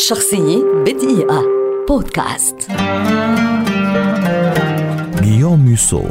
شخصية بدقيقة. بودكاست. غيوم ميوسو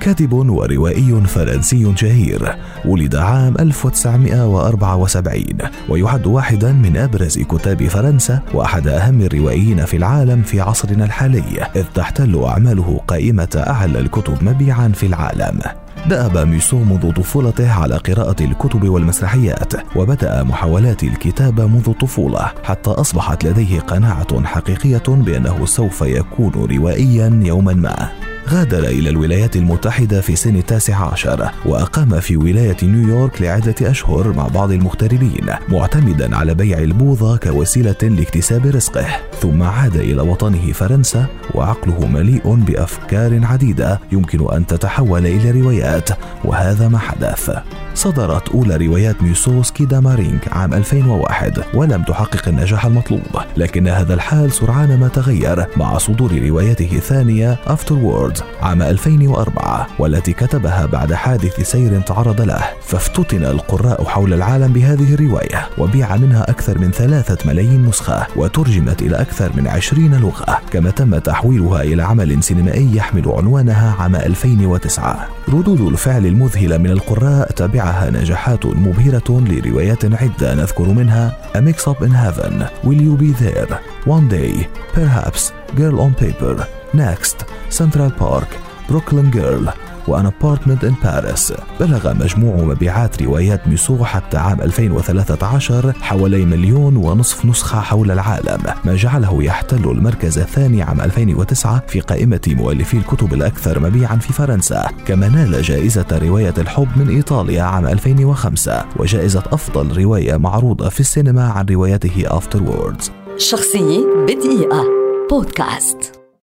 كاتب وروائي فرنسي شهير ولد عام 1974 ويعد واحدا من أبرز كتاب فرنسا وأحد أهم الروائيين في العالم في عصرنا الحالي إذ تحتل أعماله قائمة أعلى الكتب مبيعا في العالم. دأب ميسو منذ طفولته على قراءة الكتب والمسرحيات وبدأ محاولات الكتابة منذ الطفولة حتى أصبحت لديه قناعة حقيقية بأنه سوف يكون روائيا يوما ما. غادر إلى الولايات المتحدة في سن التاسع عشر وأقام في ولاية نيويورك لعدة أشهر مع بعض المغتربين معتمدا على بيع البوظة كوسيلة لاكتساب رزقه. ثم عاد إلى وطنه فرنسا وعقله مليء بأفكار عديدة يمكن أن تتحول إلى روايات وهذا ما حدث. صدرت أولى روايات ميسوس كيدا مارينك عام 2001 ولم تحقق النجاح المطلوب لكن هذا الحال سرعان ما تغير مع صدور روايته الثانية After Words عام 2004 والتي كتبها بعد حادث سير تعرض له فافتتن القراء حول العالم بهذه الرواية وبيع منها أكثر من ثلاثة ملايين نسخة وترجمت إلى أكثر من عشرين لغة كما تم تحويلها إلى عمل سينمائي يحمل عنوانها عام 2009 ردود الفعل المذهلة من القراء تبعها نجاحات مبهرة لروايات عدة نذكر منها A Mix Up in Heaven Will You Be There One Day Perhaps Girl on Paper Next Central Park Brooklyn Girl و An Apartment in Paris بلغ مجموع مبيعات روايات ميسو حتى عام 2013 حوالي مليون ونصف نسخة حول العالم ما جعله يحتل المركز الثاني عام 2009 في قائمة مؤلفي الكتب الأكثر مبيعا في فرنسا كما نال جائزة رواية الحب من إيطاليا عام 2005 وجائزة أفضل رواية معروضة في السينما عن روايته Afterwards. شخصية بدقيقة. بودكاست.